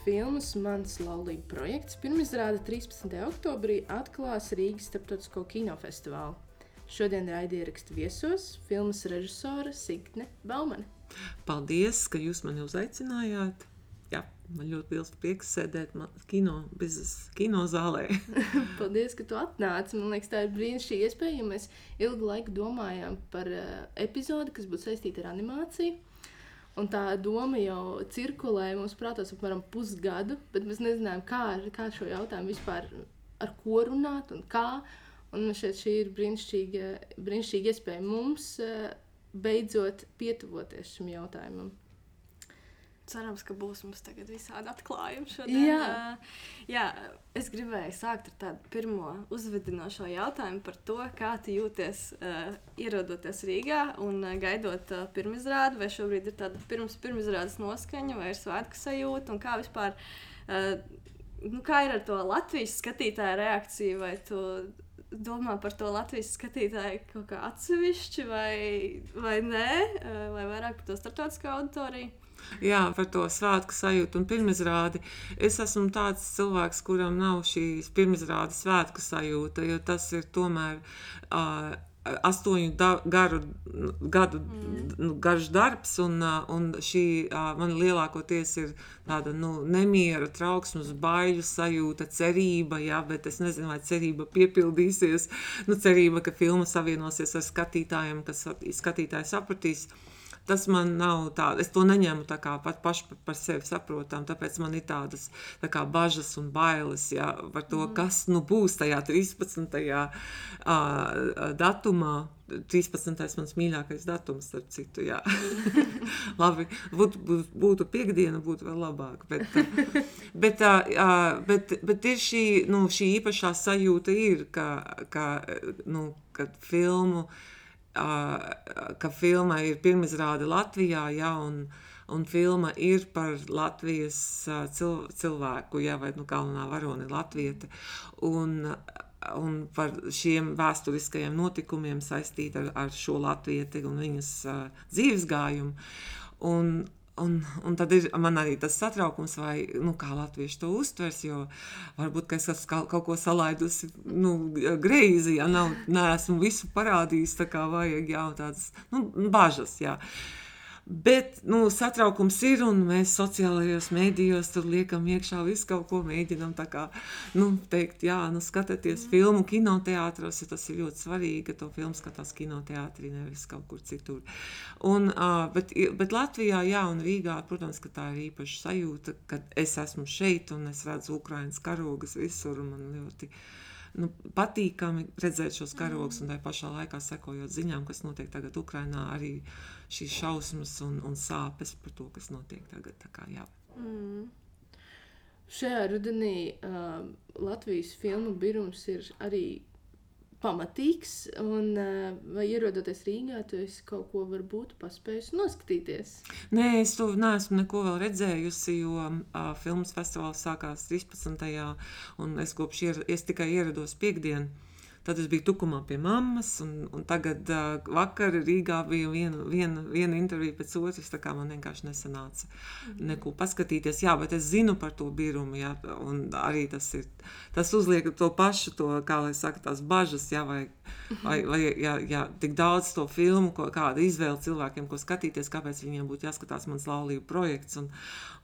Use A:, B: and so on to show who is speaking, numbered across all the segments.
A: Filmas Mans laulība projekts pirmizrāde 13. oktobrī atklās Rīgas starptautisko kinofestivālu. Šodien raidierakstu viesos filmas režisore Signe Baumane.
B: Paldies, ka jūs mani uzaicinājāt. Jā, man ļoti liels prieks sēdēt kino, kino zālē.
A: Paldies, ka tu atnāci. Man liekas, tā ir brīnišķīga iespēja, ja mēs ilgu laiku domājām par uh, epizodi, kas būtu saistīta ar animāciju. Un tā doma jau cirkulēja mums prātos apmēram pusgadu, bet mēs nezinājām, kā, kā šo jautājumu vispār ar ko runāt un kā. Un šeit šī ir brīnišķīga, brīnišķīga iespēja mums uh, beidzot pietuvoties šim jautājumam.
C: Cerams, ka būs mums tagad visādi atklājumi šodien. Jā. Uh, jā, es gribēju sākt ar tādu pirmo uzvedinošo jautājumu par to, kā tu jūties uh, ierodoties Rīgā un uh, gaidot uh, pirmizrādi, vai šobrīd ir tāda pirms pirmizrādes noskaņa vai ir svētku sajūta un kā vispār, uh, nu, kā ir ar to Latvijas skatītāju reakciju, vai tu domā par to Latvijas skatītāju kaut kā atsevišķi vai, vai nē, vai vairāk par to starptautisko auditoriju?
B: Jā, par to svētku sajūtu un pirmizrādi. Es esmu tāds cilvēks, kuram nav šīs pirmizrādes svētku sajūta, jo tas ir tomēr. Uh, astoņu da, garu, gadu mm. Nu, garš darbs, un, un šī man lielākoties ir tāda nu, nemiera, trauksmes, baiļu sajūta, cerība, jā, bet es nezinu, vai cerība piepildīsies. Nu, cerība, ka filma savienosies ar skatītājiem, kas skatītāji sapratīs. Uh, tas man nav tāds, es to neņemu tā kā pat paši par, sevi saprotam, tāpēc man ir tādas tā kā bažas un bailes jā, par to, mm. kas nu būs tajā 13. Uh, datumā. 13. mans mīļākais datums, starp citu. Labi, būtu, būtu piekdiena, būtu vēl labāk. Bet, bet, bet, bet ir šī, nu, šī īpašā sajūta, ir, ka, ka nu, kad filmu uh, ka filma ir pirmizrāde Latvijā, ja, un, un filma ir par Latvijas cil, cilvēku, ja, vai nu, galvenā varone Latvieta, un, un par šiem vēsturiskajiem notikumiem saistīta ar, ar šo Latvieti un viņas uh, dzīves gājumu. Un, Un, un tad ir man arī tas satraukums, vai, nu, kā latvieši to uztvers, jo varbūt es esmu kaut ko salaidusi nu, greizi, ja nav, neesmu visu parādījis tā kā vajag, jā, tādas nu, bažas. Jā. Uh, Bet nu, satraukums ir, un mēs sociālajos mēdījos tur liekam iekšā visu kaut ko, mēģinām tā kā nu, teikt, jā, nu, skatieties mm. filmu kinoteātros, jo tas ir ļoti svarīgi, ka to filmu skatās kinoteātrī, nevis kaut kur citur. Un, uh, bet, bet Latvijā, jā, un Rīgā, protams, ka tā ir īpaša sajūta, kad es esmu šeit un es redzu Ukrainas karogas visur, un man ļoti nu, patīkami redzēt šos karogus, un tā pašā laikā sekojot ziņām, kas notiek tagad Ukrainā, arī šīs šausmas un, un sāpes par to, kas notiek tagad. Kā, jā. mm.
A: Šajā rudenī uh, Latvijas filmu birums ir arī pamatīgs. Un, eh, vai ierodoties Rīgā, tu kaut ko varbūt paspējis noskatīties?
B: Nē, es to neesmu neko vēl redzējusi, jo uh, filmas festivāls sākās 13. un es kopš ier, es tikai ierados piekdienu. Tad es biju tukumā pie mammas, un, un tagad uh, vakar Rīgā bija viena, viena, viena intervija pēc otras. Tā kā man vienkārši nesanāca mhm. neko paskatīties. Jā, bet es zinu par to birumu, jā, un arī tas ir. Tas uzliek to pašu, to, kā lai saka, tās bažas, jā, vai, vai, vai jā, jā, tik daudz to filmu, ko, kāda izvēle cilvēkiem, ko skatīties, kāpēc viņiem būtu jāskatās mans laulību projekts. Un,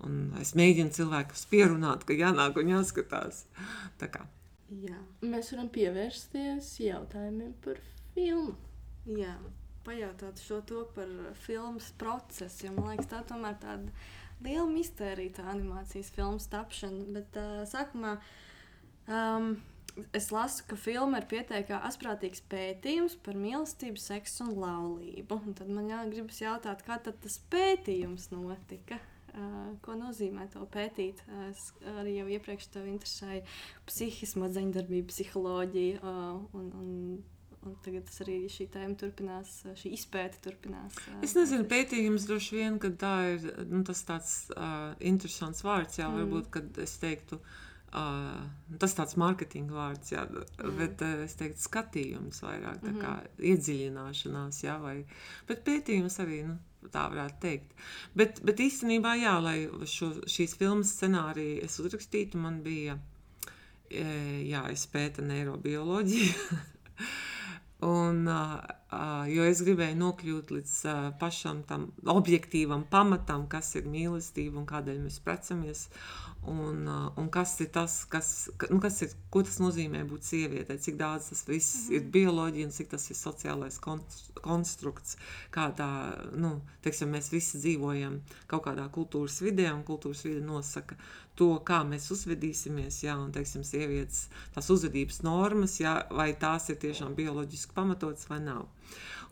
B: un es mēģinu cilvēkus pierunāt, ka jānāk un jāskatās. Tā kā.
A: Jā. Mēs varam pievērsties jautājumiem par filmu.
C: Jā, pajautāt šo to par filmas procesu. Man liekas, tā tomēr tāda liela mistērija, tā animācijas filmas tapšana. Bet uh, sākumā um, es lasu, ka filma ir pietiekami asprātīgs pētījums par mīlestību, seksu un laulību. Un tad man jāgribas jautāt, kā tas pētījums notika? Ko nozīmē to pētīt. Es arī jau iepriekš tevi interesēja psihisma, darbība, psiholoģija. Un, un, Un tagad arī šī tēma turpinās, šī izpēta turpinās.
B: Es nezinu, pētījums droši vien, ka tā ir nu, tas tāds uh, interesants vārds. Jā, mm. varbūt, kad es teiktu, uh, tas tāds mārketinga vārds, jā, mm. bet uh, es teiktu skatījums vairāk, tā kā mm iedziļināšanās, jā, vai, bet pētījums arī, nu, tā varētu teikt. Bet, bet īstenībā, jā, lai šo, šīs filmas scenāriju es uzrakstītu, man bija jāizpēta neirobioloģija. Un, uh, jo es gribēju nokļūt līdz pašam tam objektīvam pamatam, kas ir mīlestība un kādēļ mēs precamies. Un, un kas ir tas, kas, nu, kas ir, ko tas nozīmē būt sievietei, cik daudz tas viss -hmm. ir bioloģija un cik tas ir sociālais konstrukts. Kādā, nu, teiksim, mēs visi dzīvojam kaut kādā kultūras vidē, un kultūras vide nosaka to, kā mēs uzvedīsimies, jā, un, teiksim, sievietes tās uzvedības normas, jā, vai tās ir tiešām bioloģiski pamatotas vai nav.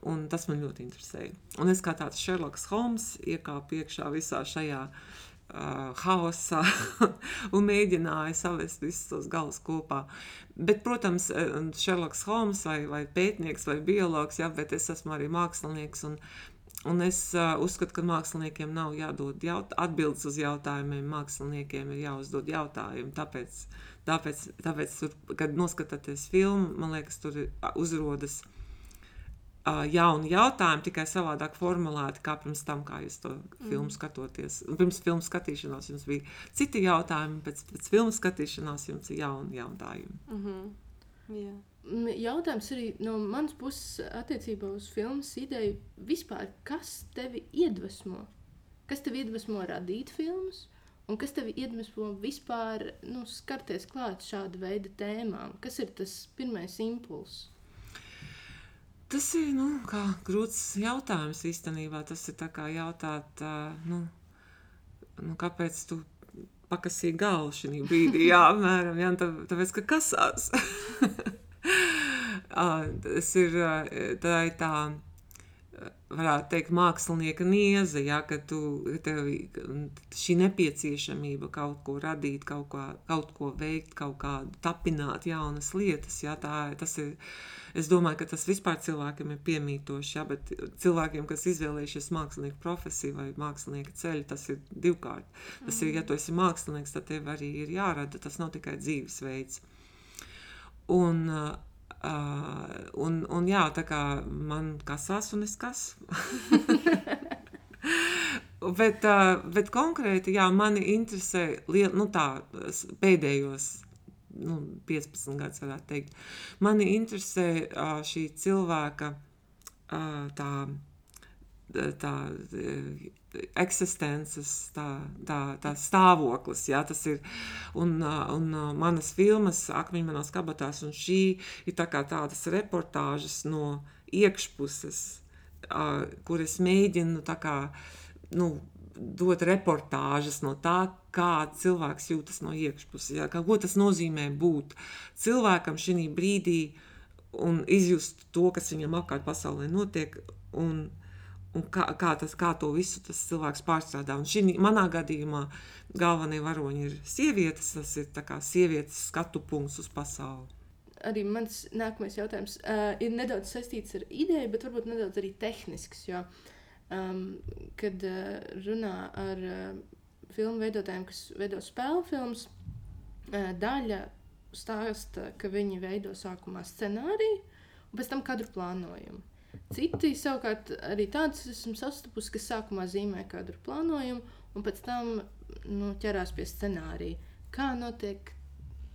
B: Un tas man ļoti interesēja. Un es kā tāds Šerloks Holms iekāpu iekšā visā šajā uh, haosā un mēģināja savest visus tos galus kopā. Bet, protams, Šerloks Holmes vai, vai pētnieks vai biologs, jā, bet es esmu arī mākslinieks. Un, Un es uh, uzskatu, ka māksliniekiem nav jādod jaut atbildes uz jautājumiem. Māksliniekiem ir jāuzdod jautājumi. Tāpēc, tāpēc, tāpēc tur, kad noskatāties filmu, man liekas, tur uzrodas jauni jautājumi, tikai savādāk formulēti kā pirms tam, kā jūs to filmu mm. skatoties. Pirms filmu skatīšanās jums bija citi jautājumi, pēc, pēc filmu skatīšanās jums ir jauni jautājumi.
C: Mm -hmm. yeah.
A: Jautājums arī no manas puses attiecībā uz filmas ideju vispār, kas tevi iedvesmo? Kas tevi iedvesmo radīt filmas? Un kas tev iedvesmo vispār nu, skarties klāt šāda veida tēmām? Kas ir tas pirmais impulss?
B: Tas ir nu, grūts jautājums īstenībā. Tas ir kā jautāt, nu, nu, kāpēc tu pakasīji galvu šajā brīdī. Jā, apmēram, jā, tā, tāpēc, ka kasās. Tas ir tā, ir tā varētu teikt, mākslinieka nieze, ja, ka tu, tev šī nepieciešamība kaut ko radīt, kaut ko, kaut ko veikt, kaut kādu tapināt jaunas lietas, ja, tā, tas ir, es domāju, ka tas vispār cilvēkiem ir piemītoši, ja, bet cilvēkiem, kas izvēlējušies mākslinieku profesiju vai mākslinieka ceļu, tas ir divkārt. Tas ir, ja tu esi mākslinieks, tad tev arī ir jārada, tas nav tikai dzīvesveids. Un uh, Uh, un, un jā, tā kā man kasās, un es kasu. bet, uh, bet konkrēti, jā, mani interesē liel, nu, tā, pēdējos nu, 15 gadus, varētu teikt. Mani interesē uh, šī cilvēka uh, tā, tā eksistences tā, tā, tā stāvoklis. Jā, tas ir, un, un manas filmas, akmeņi manās kabatās, un šī ir tā tādas reportāžas no iekšpuses, kur es mēģinu kā, nu, dot reportāžas no tā, kā cilvēks jūtas no iekšpuses. Jā, kā, ko tas nozīmē būt cilvēkam šī brīdī un izjust to, kas viņam apkārt pasaulē notiek. Un, un kā, kā, tas, kā to visu tas cilvēks pārstrādā. Un šī manā gadījumā galvenie varoņi ir sievietes, tas ir kā sievietes skatu punkts uz pasauli.
A: Arī mans nākamais jautājums uh, ir nedaudz saistīts ar ideju, bet varbūt nedaudz arī tehnisks. Jo, um, kad uh, runā ar uh, filmu veidotājiem, kas veido spēļu filmus, uh, daļa stāsta, ka viņi veido sākumā scenāriju un pēc tam kadru plānojumu. Citi savukārt arī tādus esmu sastapusi, kas sākumā zīmē kādu plānojumu, un pēc tam nu, ķerās pie scenārija. Kā notiek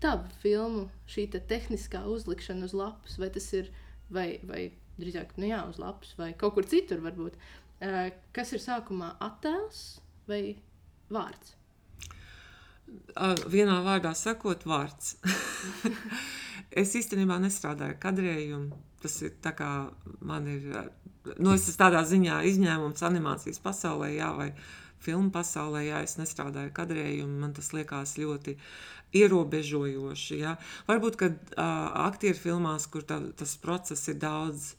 A: tava filmu šī te tehniskā uzlikšana uz lapas, vai tas ir, vai, vai drīzāk nu jā, uz lapas, vai kaut kur citur varbūt. Uh, kas ir sākumā attēls vai vārds?
B: Vienā vārdā sakot, vārds. es īstenībā nestrādāju kadrējumu Tas ir tā kā man ir, nu, es esmu tādā ziņā izņēmums animācijas pasaulē, jā, vai filmu pasaulē, jā, es nestrādāju kadrējumu, man tas liekas ļoti ierobežojoši, jā. Varbūt, kad uh, aktieru filmās, kur tā, tas process ir daudz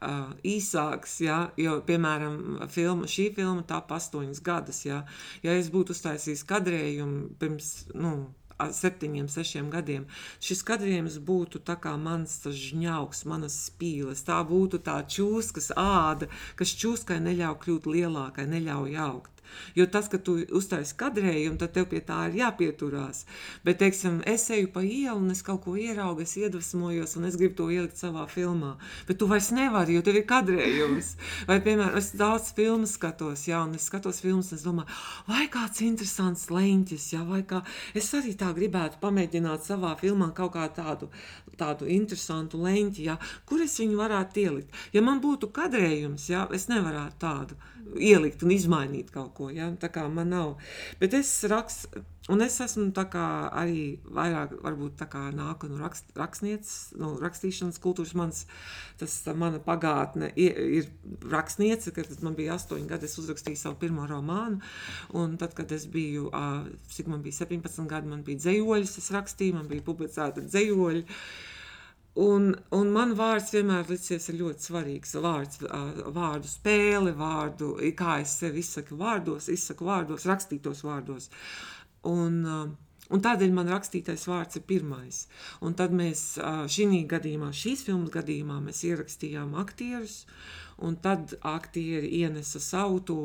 B: uh, īsāks, ja, jo, piemēram, filma, šī filma tāp astoņas gadus, ja, ja es būtu uztaisījis kadrējumu pirms, nu, septiņiem, sešiem gadiem, šis kadrījums būtu mans žņauks, manas spīles. Tā būtu tā čūskas āda, kas čūskai neļauj kļūt lielākai, neļauj augt. Jo tas, ka tu uztaisi kadrējumu, tad tev pie tā ir jāpieturās. Bet, teiksim, es eju pa ielu un es kaut ko ieraugu, es iedvesmojos un es gribu to ielikt savā filmā. Bet tu vairs nevari, jo tev ir kadrējums. Vai, piemēram, es daudz filmu skatos, jā, un es skatos filmas, un es domāju, vai kāds interesants leņķis, jā, vai kā es arī tā gribētu pamēģināt savā filmā kaut kā tādu, tādu interesantu leņķi, jā, kur es viņu varētu ielikt. Ja man būtu kadrējums, jā, es nevarētu tādu ielikt un izmainīt kaut ko. Ja? Tā kā man nav. Bet es rakstu, un es esmu arī vairāk, varbūt tā kā nāku no rakst, rakstnieces, no rakstīšanas kultūras. Mans, tas mana pagātne ir, rakstniece, kad man bija astoņi gadi, es uzrakstīju savu pirmo romānu. Un tad, kad es biju, cik man bija 17 gadi, man bija dzējoļi, es rakstīju, man bija publicēta dzējoļi. Un, un man vārds vienmēr licies ļoti svarīgs. Vārds, vārdu spēle, vārdu, kā es sevi izsaku vārdos, izsaku vārdos, rakstītos vārdos. Un, un tādēļ man rakstītais vārds ir pirmais. Un tad mēs šī gadījumā, šīs filmas gadījumā, mēs ierakstījām aktierus. Uh, un tad aktieri ienesa savu to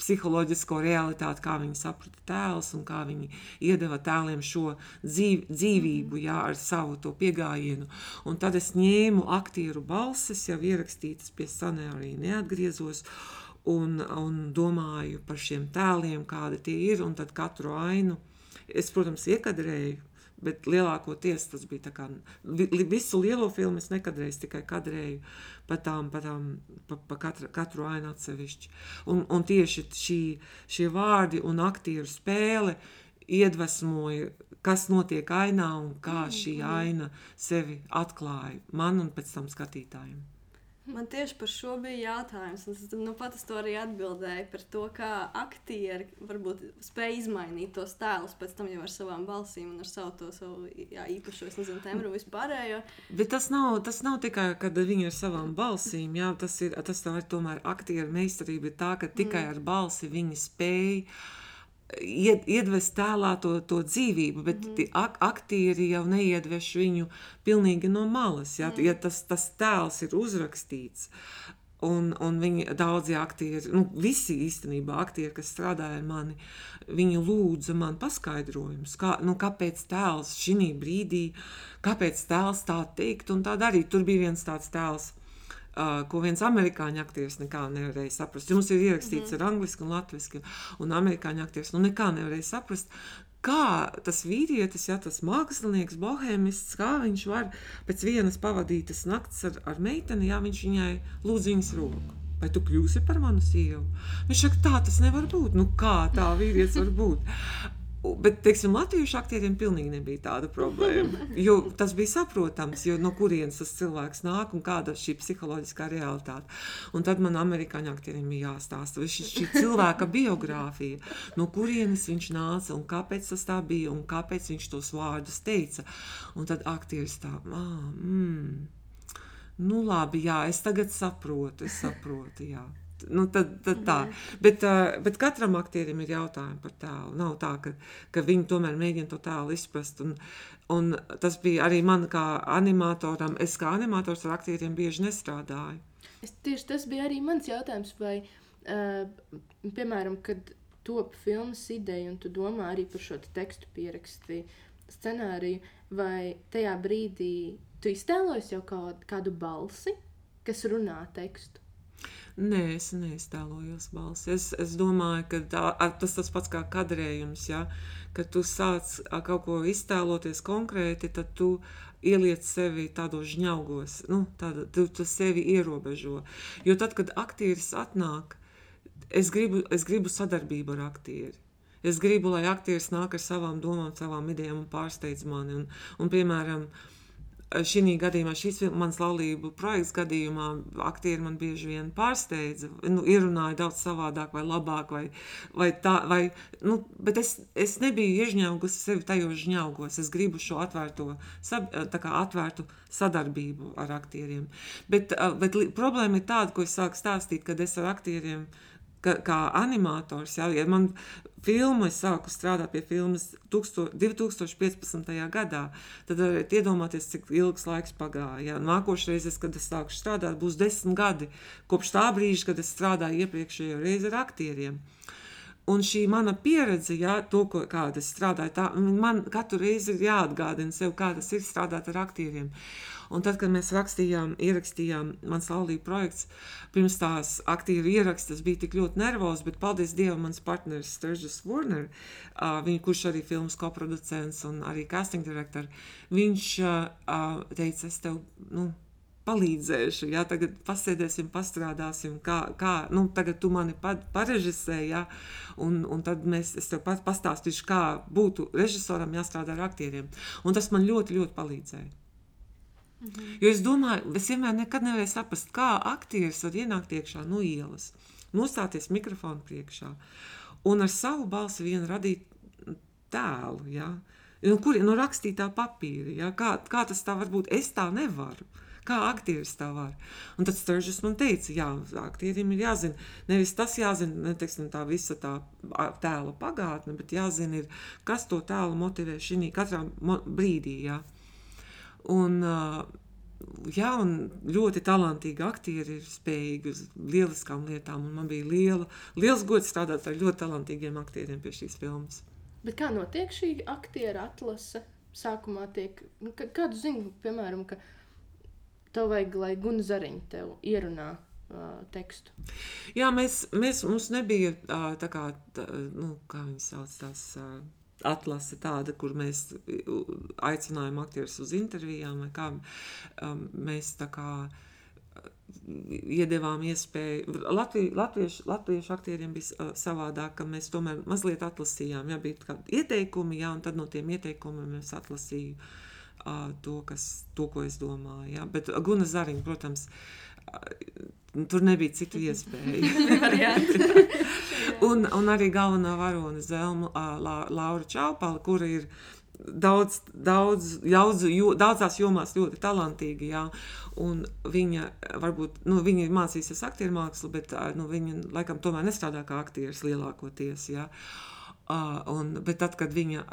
B: psiholoģisko realitāti, kā viņi saprata tēlus un kā viņi iedeva tēliem šo dzīv, dzīvību, jā, ar savu to piegājienu. Un tad es ņēmu aktieru balsis, jau ierakstītas pie scenārija, neatgriezos. Un, un domāju par šiem tēliem, kādi tie ir, un tad katru ainu es, protams, iekadrēju Bet lielākoties tas bija tā kā visu lielo filmu es nekadreiz tikai kadrēju pa tām, pa tām, pa, pa katru, katru ainu atsevišķi. Un, un tieši šī, šie vārdi un aktieru spēle iedvesmoja, kas notiek ainā un kā šī aina sevi atklāja man un pēc tam skatītājiem.
C: Man tieši par šo bija jautājums. Es nu, pat es to arī atbildēju par to, kā aktieri varbūt spēj izmainīt tos tēlus pēc tam jau ar savām balsīm un ar savu, to, savu jā, īpašo, es nezinu, tembru vispārējo.
B: Bet tas nav, tas nav tikai, kad viņi ar savām balsīm, jā, tas ir, tas ir tomēr aktieru meistarība tā, ka tikai mm. ar balsi viņi spēj ied, iedvest tēlā to, to dzīvību, bet mm -hmm. ak aktieri jau neiedveš viņu pilnīgi no malas. Ja, mm. ja tas, tas tēls ir uzrakstīts, un, un viņi daudzi aktieri, nu, visi īstenībā aktieri, kas strādāja ar mani, viņi lūdza man paskaidrojumus, kā, nu, kāpēc tēls šī brīdī, kāpēc tēls tā teikt un tā darīt. Tur bija viens tāds tēls Uh, ko viens amerikāņu aktieris nekā nevarēja saprast. Jums ir ierakstīts mm -hmm. ar angļuiski un latviešu, un amerikāņu aktieris nu nekā nevarēja saprast. Kā tas vīrietis, ja tas mākslinieks, bohēmists, kā viņš var pēc vienas pavadītas nakts ar, ar meiteni, ja viņš viņai lūdz viņas roku. Vai tu kļūsi par manu sievu? Viņš saka, tā tas nevar būt. Nu, kā tā vīrietis var būt? Bet, teiksim, latviešu aktieriem pilnīgi nebija tāda problēma. Jo tas bija saprotams, jo no kurienes tas cilvēks nāk un kāda ir šī psiholoģiskā realitāte. Un tad man amerikāņu aktieriem bija jāstāsta šī, šī cilvēka biogrāfija, no kurienes viņš nāca un kāpēc tas tā bija un kāpēc viņš tos vārdus teica. Un tad aktieris tā, ah, mm, nu labi, jā, es tagad saprotu, es saprotu, jā. Nu, tad, tad tā. Bet, uh, bet katram aktierim ir jautājumi par tēlu. Nav tā, ka, ka viņi tomēr mēģina to tēlu izprast. Un, un tas bija arī man kā animatoram. Es kā animators ar aktieriem bieži nestrādāju.
A: Es, tieši tas bija arī mans jautājums. Vai, uh, piemēram, kad top filmas ideja un tu domā arī par šo te tekstu pieraksti scenāriju, vai tajā brīdī tu iztēlojies jau kādu, kādu balsi, kas runā tekstu?
B: Nē, es neiztēlojos balsi. Es, es domāju, ka tā, tas tas pats kā kadrējums. Ja? Kad tu sāc kaut ko iztēloties konkrēti, tad tu ieliec sevi tādos žņaugos, nu, tāda, tu, tu sevi ierobežo. Jo tad, kad aktieris atnāk, es gribu, es gribu sadarbību ar aktieri. Es gribu, lai aktieris nāk ar savām domām, savām idejām un pārsteidz mani. Un, un, piemēram, uh, šī gadījumā, šīs manas laulību projekts gadījumā, aktieri man bieži vien pārsteidza, nu, ierunāja daudz savādāk vai labāk, vai, vai tā, vai, nu, bet es, es nebiju iežņaugusi sevi tajos žņaugos, es gribu šo atvērto, kā atvērtu sadarbību ar aktieriem. Bet, bet problēma ir tāda, ko es sāku stāstīt, kad es ar aktieriem ka, kā animators, ja, ja man filmu, es sāku strādāt pie filmas 2015. gadā, tad varat iedomāties, cik ilgs laiks pagāja. Ja. Nākošais, kad es sāku strādāt, būs desmit gadi kopš tā brīža, kad es strādāju iepriekšējo reizi ar aktieriem. Un šī mana pieredze, ja, to, ko, kāda es strādāju, tā, man katru reizi ir jāatgādina sev, kā tas ir strādāt ar aktieriem. Un tad, kad mēs rakstījām, ierakstījām mans laulību projekts, pirms tās aktīvi ieraksts, tas bija tik ļoti nervozs, bet paldies Dievam, mans partneris Sturges Warner, uh, viņ, kurš arī filmas koproducents un arī casting direktor, viņš uh, teica, es tev, nu, palīdzēšu. Ja? Tagad pasēdēsim, pastrādāsim, kā, kā nu, tagad tu mani parežisē, ja? un, un tad mēs, es tev pastāstīšu, kā būtu režisoram jāstrādā ar aktieriem. Un tas man ļoti, ļoti palīdzēja. Mhm. Jo es domāju, es vienmēr nekad nevarēju saprast, kā aktieris var ienākt iekšā no ielas, nostāties mikrofonu priekšā un ar savu balsi vien radīt tēlu. Ja? Nu, kur ir nu, rakstītā papīra? Ja? Kā, kā tas tā var būt? Es tā nevaru. Kā aktieris tā var? Un tad Sturges man teica, jā, aktierim ir jāzina, nevis tas jāzina, ne teiksim, tā visa tā tēla pagātne, bet jāzina, ir, kas to tēlu motivē šī katrā brīdī. Jā. Un, Jā, un ļoti talantīgi aktieri ir spējīgi uz lieliskām lietām. Man bija liela, liels gods strādāt ar ļoti talantīgiem aktieriem pie šīs filmas.
A: Bet kā notiek šī aktiera atlase? Sākumā tiek, nu, kādu zinu, piemēram, ka tev vajag, lai Gunga Zariņa tev ierunā uh, tekstu.
B: Jā, mēs, mēs mums nebija uh, tā kā, tā, nu, kā viņi sauc tās. Uh, Atlase tāda, kur mēs aicinājām aktierus uz intervijām, kā um, mēs tā kā iedevām iespēju. Latviju, latviešu, latviešu aktieriem bija uh, savādāk, ka mēs tomēr mazliet atlasījām. Jā, bija kādi ieteikumi, jā, un tad no tiem ieteikumiem es atlasīju to, kas, to, ko es domāju. Ja? Bet Guna Zariņa, protams, tur nebija citu iespēju. un, un arī galvenā varone Zelma La, Laura Čaupala, kura ir daudz, daudz, daudz, jo, daudzās jomās ļoti talantīga. Jā. Un viņa varbūt nu, viņa ir mācījusies aktieru mākslu, bet nu, viņa laikam tomēr nestrādā kā aktieris lielākoties. Jā. Uh, un, bet tad, kad viņa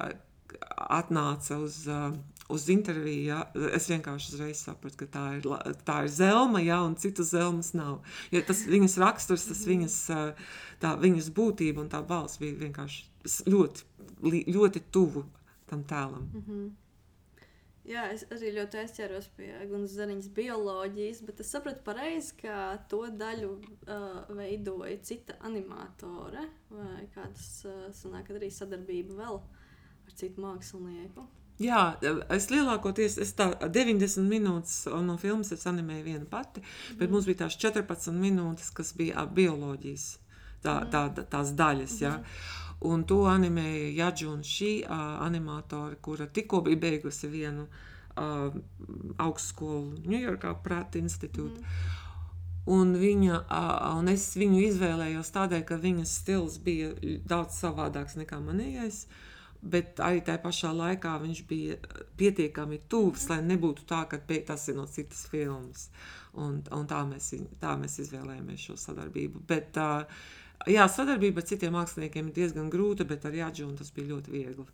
B: atnāca uz uh, uz interviju, ja, es vienkārši uzreiz sapratu, ka tā ir, tā ir zelma, ja, un citu zelmas nav. Jo tas viņas raksturs, tas viņas, tā, viņas būtība un tā balss bija vienkārši ļoti, ļoti tuvu tam tēlam. Mm -hmm.
C: Jā, es arī ļoti aizķēros pie Gunas Zariņas bioloģijas, bet es sapratu pareizi, ka to daļu uh, veidoja cita animatore, vai kādas uh, sanāk arī sadarbība vēl ar citu mākslinieku.
B: Jā, es lielākoties es tā, 90 minūtes no filmas animēju viena pati, mm. bet mums bija tās 14 minūtes, kas bija bioloģijas tā, mm. tā, tā, tās daļas. Mm. Ja? Un to animēja Jadžuna šī uh, animatore, kura tikko bija beigusi vienu uh, augstskolu Ņujorkā, Prāta institūtu. Mm. Un, viņa, uh, un es viņu izvēlējos tādēļ, ka viņas stils bija daudz savādāks nekā manējais. Uh, bet arī tajā pašā laikā viņš bija pietiekami tuvs, lai nebūtu tā, ka tas ir no citas filmas. Un, un tā, mēs, tā mēs izvēlējāmies šo sadarbību. Bet, jā, sadarbība ar citiem māksliniekiem ir diezgan grūta, bet ar Jāģunu tas bija ļoti viegli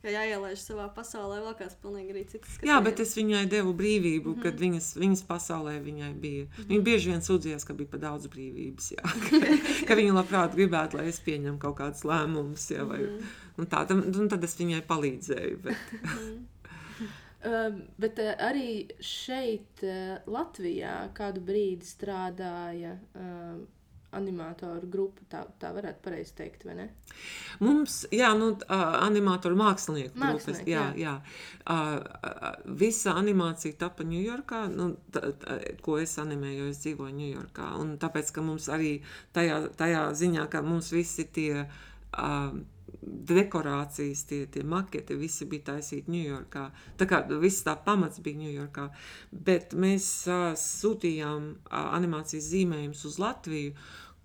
C: ka jāielaiž savā pasaulē vēl kāds pilnīgi arī cits.
B: Skatījums. Jā, bet es viņai devu brīvību, mm -hmm. kad mhm. viņas, viņas pasaulē viņai bija. Mm -hmm. Viņa bieži vien sūdzījās, ka bija par daudz brīvības. Jā, ka, ka viņa labprāt gribētu, lai es pieņemu kaut kādus lēmumus. Jā, vai, mm -hmm. un tā, un tad es viņai palīdzēju. Bet.
A: Uh, bet uh, arī šeit, uh, Latvijā, kādu brīdi strādāja uh, animatoru grupa, tā, tā varētu pareizi teikt, vai ne?
B: Mums, jā, nu, uh, animatoru mākslinieku grupas, jā, jā. jā. Uh, visa animācija tapa Ņujorkā, nu, t, t, ko es animēju, es dzīvoju Ņujorkā, un tāpēc, ka mums arī tajā, tajā ziņā, ka mums visi tie uh, dekorācijas, tie, tie maketi, visi bija taisīti Ņujorkā. Tā kā viss tā pamats bija Ņujorkā. Bet mēs uh, sūtījām uh, animācijas zīmējumus uz Latviju,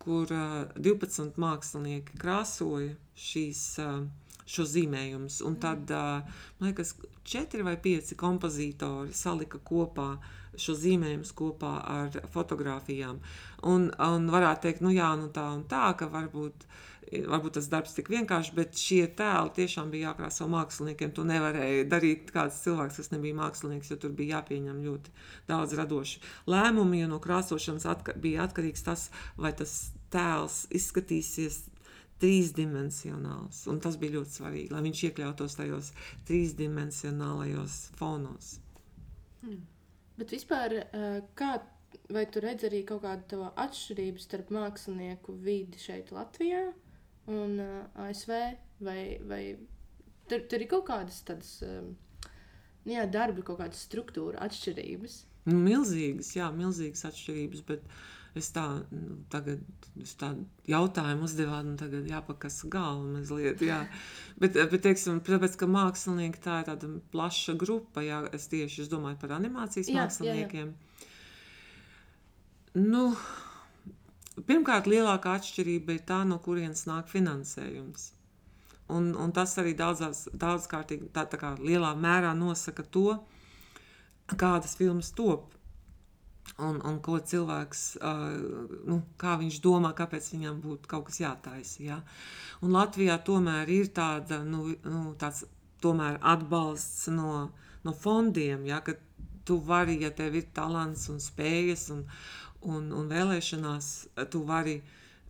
B: kur uh, 12 mākslinieki krāsoja šīs, uh, šo zīmējumus. Un tad, uh, man liekas, četri vai pieci kompozitori salika kopā šo zīmējumus kopā ar fotografijām. Un, un varētu teikt, nu jā, nu tā un tā, ka varbūt uh, Varbūt tas darbs tik vienkārši, bet šie tēli tiešām bija jākrāso māksliniekiem. To nevarēja darīt kāds cilvēks, kas nebija mākslinieks, jo tur bija jāpieņem ļoti daudz radošu lēmumu. Jo no krāsošanas atka bija atkarīgs tas, vai tas tēls izskatīsies trīsdimensionāls. Un tas bija ļoti svarīgi, lai viņš iekļautos tajos trīsdimensionālajos fonos.
A: Hmm. Bet vispār, uh, kā, vai tu redz arī kaut kādu atšķirību starp mākslinieku vidi šeit Latvijā un uh, ASV? Vai, vai tur, tur ir kaut kādas tādas um, jā, darba, kaut kādas struktūra atšķirības?
B: Nu, milzīgas, jā, milzīgas atšķirības. Bet es tā, nu, tagad es tādu jautājumu uzdevu, un tagad jāpakas galva mazliet. Jā. Bet, bet teiksim, tāpēc, ka mākslinieki tā ir tāda plaša grupa, jā, es tieši es domāju par animācijas jā, māksliniekiem. Jā, jā. Nu, pirmkārt, lielākā atšķirība ir tā, no kurienes nāk finansējums. Un, un tas arī daudzās, daudzkārtīgi, tā, tā kā lielā mērā nosaka to, kādas filmas top. Un, un ko cilvēks, uh, nu, kā viņš domā, kāpēc viņam būtu kaut kas jātaisa. Ja? Un Latvijā tomēr ir tāda, nu, nu, tāds tomēr atbalsts no, no fondiem, ja? ka tu vari, ja tev ir talants un spējas un, un, un vēlēšanās, tu vari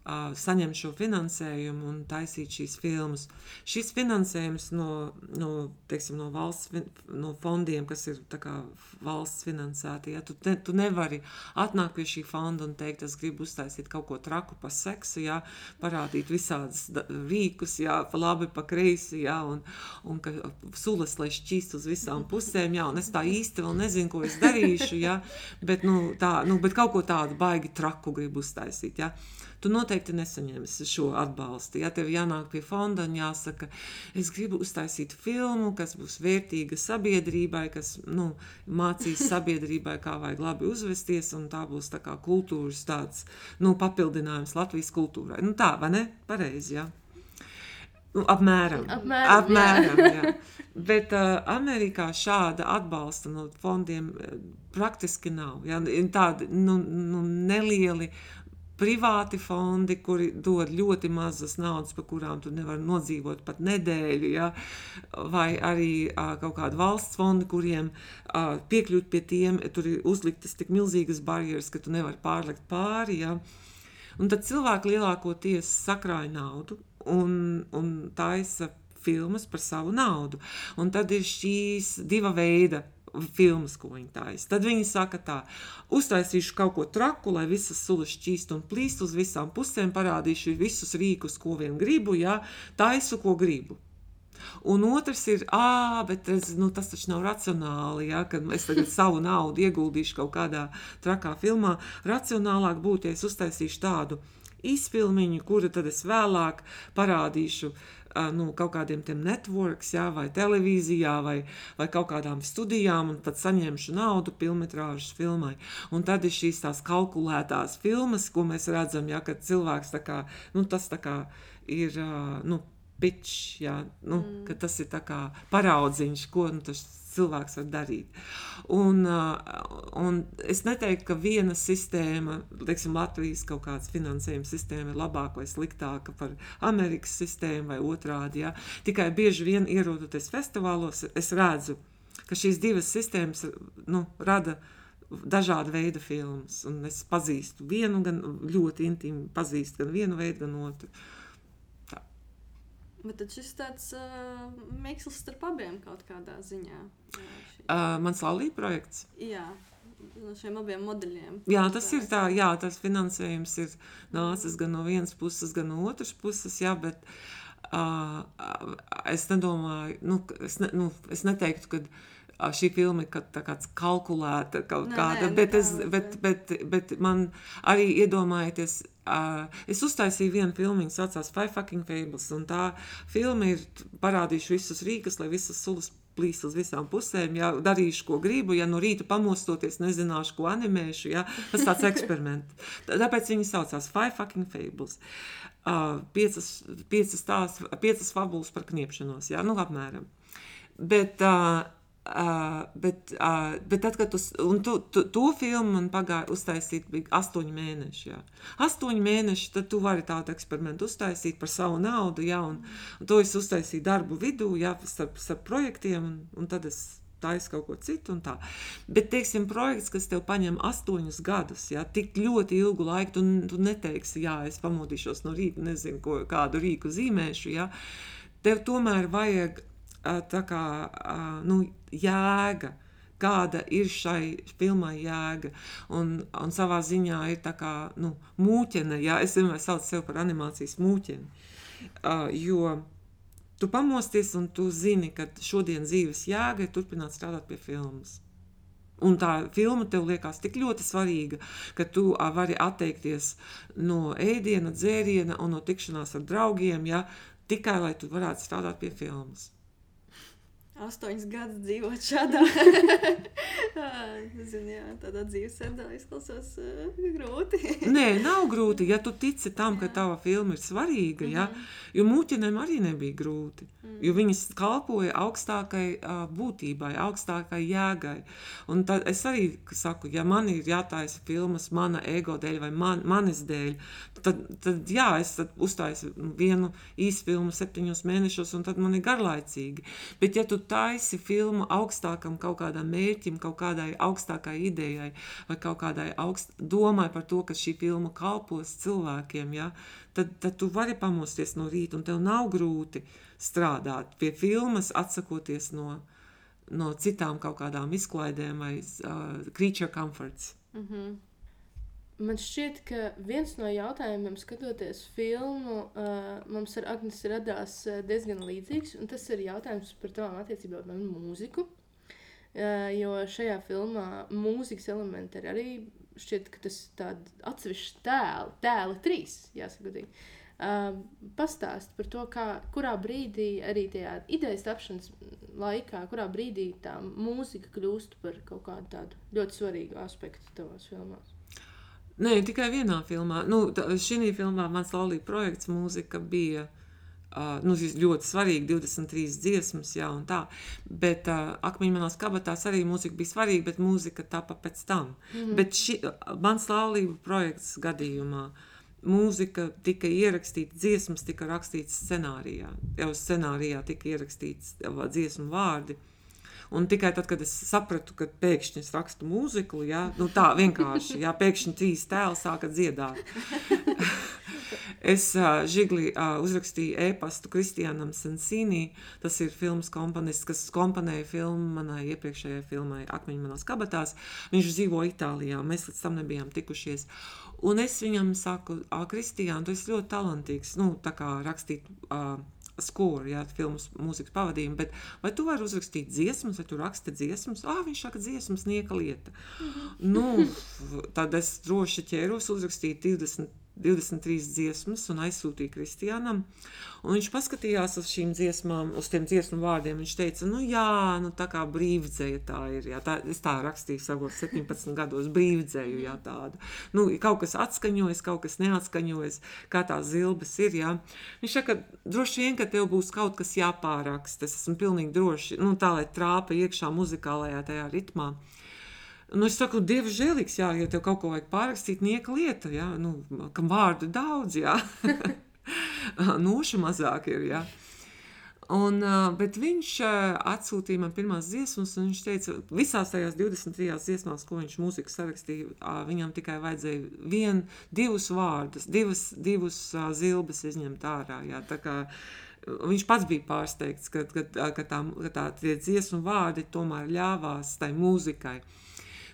B: saņemt šo finansējumu un taisīt šīs filmas. Šis finansējums no, no, teiksim, no valsts no fondiem, kas ir kā, valsts finansēti, ja, tu, ne, tu nevari atnākt pie šī fonda un teikt, es gribu uztaisīt kaut ko traku par seksu, ja, parādīt visādas rīkus, ja, pa labi, pa kreisi, ja, un, un ka sulas, lai šķīst uz visām pusēm, ja, un es tā īsti vēl nezinu, ko es darīšu, ja, bet, nu, tā, nu, bet kaut ko tādu baigi traku gribu uztaisīt, ja tu noteikti nesaņemsi šo atbalstu. Ja tev jānāk pie fonda un jāsaka, es gribu uztaisīt filmu, kas būs vērtīga sabiedrībai, kas nu, mācīs sabiedrībai, kā vajag labi uzvesties, un tā būs tā kā kultūras tāds nu, papildinājums Latvijas kultūrai. Nu, tā, vai ne? Pareizi, jā. Nu, apmēram.
A: Apmēram,
B: apmēram jā. jā. Bet uh, Amerikā šāda atbalsta no fondiem praktiski nav. Ja? Tādi nu, nu, nelieli privāti fondi, kuri dod ļoti mazas naudas, par kurām tu nevari nodzīvot pat nedēļu, ja? vai arī a, kaut kādi valsts fondi, kuriem a, piekļūt pie tiem, tur ir uzliktas tik milzīgas barjeras, ka tu nevari pārlikt pāri. Ja? Un tad cilvēki lielākoties sakrāja naudu un, un taisa filmas par savu naudu. Un tad ir šīs diva veida filmas, ko viņi taisa. Tad viņi saka, tā, uztaisīšu kaut ko traku, lai visas sulas šķīst un plīst uz visām pusēm, parādīšu visus rīkus, ko vien gribu, jā, taisu, ko gribu. Un otrs ir, ah, bet es, nu, tas taču nav racionāli. Ja, kad es tagad savu naudu ieguldīšu kaut kādā trakā filmā, racionālāk būtu, ja es uztaisīšu tādu izfilmiņu, kuru tad es vēlāk parādīšu nu, kaut kādiem tiem networks, jā, vai televīzijā, vai, vai kaut kādām studijām, un tad saņemšu naudu filmas filmai. Un tad ir šīs tās kalkulētās filmas, ko mēs redzam, jā, kad cilvēks tā kā, nu, tas tā kā ir, nu, pitch, jā, nu, mm. tas ir paraudziņš, ko nu, tas cilvēks var darīt. Un, un es neteiktu, ka viena sistēma, teiksim, Latvijas kaut kāda finansējuma sistēma ir labāka vai sliktāka par Amerikas sistēmu vai otrādi. Ja? Tikai bieži vien ierodoties festivālos, es redzu, ka šīs divas sistēmas nu, rada dažādu veidu filmas. Un es pazīstu vienu, gan ļoti intīmi pazīstu gan vienu veidu, gan otru.
C: Bet šis tāds uh, mākslinieks starp abiem kaut kādā ziņā. Jā,
B: šī... uh, mans laulība projekts.
C: Jā. No šiem abiem modeļiem.
B: Jā, tas ir tā, jā, tas finansējums ir nācis gan no vienas puses, gan no otras puses, jā, bet uh, es nedomāju, nu, es, ne, nu, es neteiktu, ka šī filma ir kāds kalkulēta kaut nē, kāda, nē, bet, es, bet, bet, bet man arī iedomājieties, Uh, es uztaisīju vienu filmu, kas saucās Five Fucking Fables. Tā filma ir parādījusi visus rīkus, lai visas sulas plīst uz visām pusēm. Ja darīšu, ko gribu, ja no rīta pamostoties, nezināšu, ko animēšu. Ja? Tas tāds eksperiments. Tāpēc viņi saucās Five Fucking Fables. Uh, piecas, piecas, tās, piecas fabulas par kniepšanos, ja? nu, apmēram. Bet uh, Uh, bet, uh, bet tad, kad tu, tu, tu, to filmu man pagāja uztaisīt, bija astoņi mēneši. Jā. Astoņi mēneši, tad tu vari tādu eksperimentu uztaisīt par savu naudu, jā, un, un to es uztaisīju darbu vidū, jā, starp, starp projektiem, un, un tad es taisi kaut ko citu un tā. Bet, teiksim, projekts, kas tev paņem astoņus gadus, ja, tik ļoti ilgu laiku, tu, tu neteiksi, jā, es pamodīšos no rīta, nezinu, ko, kādu rīku zīmēšu, ja. Tev tomēr vajag tā kā, nu, jēga kāda ir šai filmai jēga. Un, un savā ziņā ir tā kā nu, mūķene, ja es vienmēr saucu sevi par animācijas mūķeni. Uh, jo tu pamosties un tu zini, ka šodien dzīves jēga ir turpināt strādāt pie filmas. Un tā filma tev liekas tik ļoti svarīga, ka tu vari atteikties no ēdiena, dzēriena un no tikšanās ar draugiem, ja, tikai lai tu varētu strādāt pie filmas
C: astoņus gadus dzīvot šādā Zin, jā, tādā dzīves veidā izklausās uh, grūti.
B: Nē, nav grūti. Ja tu tici tam, ka tava filma ir svarīga, -hmm. ja, mhm. jo mūķinēm arī nebija grūti. Mm. Jo viņas kalpoja augstākai uh, būtībai, augstākai jēgai. Un tad es arī saku, ja man ir jātaisa filmas mana ego dēļ vai man, manis dēļ, tad, tad jā, es tad uztaisu vienu īsu filmu septiņos mēnešos, un tad man ir garlaicīgi. Bet ja tu taisi filmu augstākam kaut kādam mērķim, kaut kādai augstākai idejai, vai kaut kādai augst, domai par to, ka šī filma kalpos cilvēkiem, ja, tad, tad tu vari pamosties no rīta, un tev nav grūti strādāt pie filmas, atsakoties no, no citām kaut kādām izklaidēm vai uh, creature comforts. Mm -hmm.
A: Man šķiet, ka viens no jautājumiem, skatoties filmu, uh, mums ar Agnēs radās uh, diezgan līdzīgs. Tas ir jautājums par tavām attiecībām ar mūziku. Uh, jo šajā filmā mūzikas elementi ir arī šķiet, ka tas ir atsevišķs tēls, tēli trīs, jāsaka, godīgi. Uh, pastāst par to, kā, kurā brīdī arī tajā idejas tapšanas laikā, kurā brīdī tā mūzika kļūst par kaut kādu tādu ļoti svarīgu aspektu tavās filmās.
B: Nē, tikai vienā filmā. Nu, šī filmā mans laulība projekts mūzika bija uh, nu, ļoti svarīga, 23 dziesmas, jā, un tā. Bet uh, akmeņu manās kabatās arī mūzika bija svarīga, bet mūzika tapa pēc tam. Mm -hmm. Bet ši, mans laulība projekts gadījumā. Mūzika tika ierakstīta, dziesmas tika rakstītas scenārijā. Jau scenārijā tika ierakstīts dziesmu vārdi. Uh, Un tikai tad, kad es sapratu, ka pēkšņi es rakstu mūziku, ja, nu tā vienkārši, ja pēkšņi trīs tēli sāka dziedāt. Es uh, žigli uh, uzrakstīju e-pastu Kristianam Sensīnī. Tas ir filmas komponists, kas komponēja filmu manai iepriekšējai filmai Akmeņu manās kabatās. Viņš dzīvo Itālijā, mēs līdz tam nebijām tikušies. Un es viņam saku, Kristiāna, tu esi ļoti talantīgs, nu, tā kā rakstīt uh, skolu, jā, filmas mūzikas pavadījumu, bet vai tu vari uzrakstīt dziesmas, vai tu raksti dziesmas? Ah, viņš saka, dziesmas nieka lieta. Mm -hmm. nu, tad es droši ķēros uzrakstīt 20 23 dziesmas un aizsūtīja Kristiānam. Un viņš paskatījās uz šīm dziesmām, uz tiem dziesmu vārdiem. Viņš teica, nu jā, nu tā kā brīvdzēja tā ir. Jā, tā, es tā rakstīju savos 17 gados brīvdzēju, jā, tādu. Nu, kaut kas atskaņojas, kaut kas neatskaņojas, kā tās zilbes ir, jā. Viņš saka, droši vien, ka tev būs kaut kas jāpāraksta. Es esmu pilnīgi droši, nu tā, lai trāpa iekšā muzikālajā tajā ritmā. Nu, es saku, Dieva žēlīgs, jā, ja tev kaut ko vajag pārrakstīt, nieka lieta, jā, nu, kam vārdu daudz, jā. Nošu mazāk ir, jā. Un, bet viņš atsūtīja man pirmās dziesmas, un viņš teica, visās tajās 23 dziesmās, ko viņš mūziku sarakstīja, viņam tikai vajadzēja vien, divus vārdus, divas, divus zilbes izņemt ārā. Jā, tā kā, viņš pats bija pārsteigts, ka, ka, ka, tā, ka tā, tie dziesmu vārdi tomēr ļāvās tai mūzikai. Uh,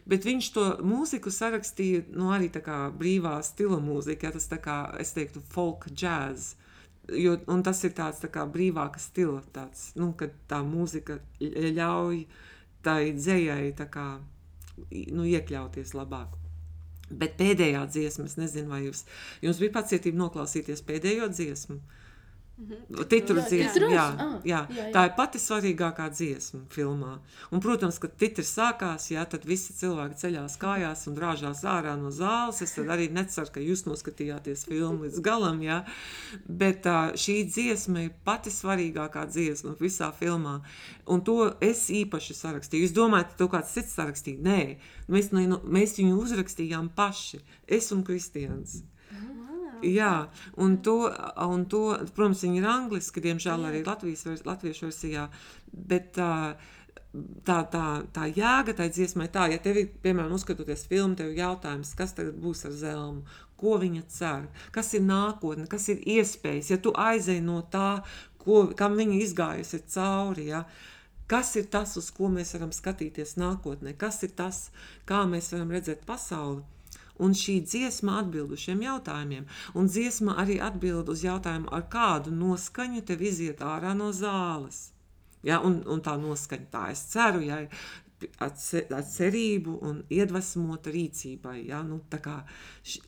B: Bet viņš to mūziku sarakstīja nu, arī kā brīvā stila mūzika, ja tas tā kā, es teiktu, folk jazz. Jo, un tas ir tāds tā kā brīvāka stila, tāds, nu, kad tā mūzika ļauj tai dzējai kā, nu, iekļauties labāk. Bet pēdējā dziesma, es nezinu, vai jūs, jums bija pacietība noklausīties pēdējo dziesmu. Uh. Titru dziesma, jā, ah, jā. jā, jā. Tā ir pati svarīgākā dziesma filmā. Un, protams, kad titrs sākās, jā, tad visi cilvēki ceļās kājās un drāžās ārā no zāles. Es arī neceru, ka jūs noskatījāties filmu līdz galam, jā. bet šī dziesma ir pati svarīgākā dziesma visā filmā. Un to es īpaši sarakstīju. Jūs domājat, ka to kāds cits sarakstīja? Nē, mēs, mēs viņu uzrakstījām paši, es un Kristians. Jā, un to, un to, protams, viņi ir angliski, diemžēl arī Latvijas, latviešu versijā, bet uh, tā, tā, tā jēga tai dziesmai tā, ja tev piemēram, uzskatoties filmu, tev ir jautājums, kas tagad būs ar Zelmu, ko viņa cer, kas ir nākotne, kas ir iespējas, ja tu aizej no tā, ko, kam viņa izgājusi cauri, ja, kas ir tas, uz ko mēs varam skatīties nākotnē, kas ir tas, kā mēs varam redzēt pasauli. Un šī dziesma atbild uz šiem jautājumiem. Un dziesma arī atbild uz jautājumu, ar kādu noskaņu tev iziet ārā no zāles. Ja, un, un tā noskaņa, tā es ceru, ja, ar, cerību un iedvesmota rīcībai. Ja, nu, kā,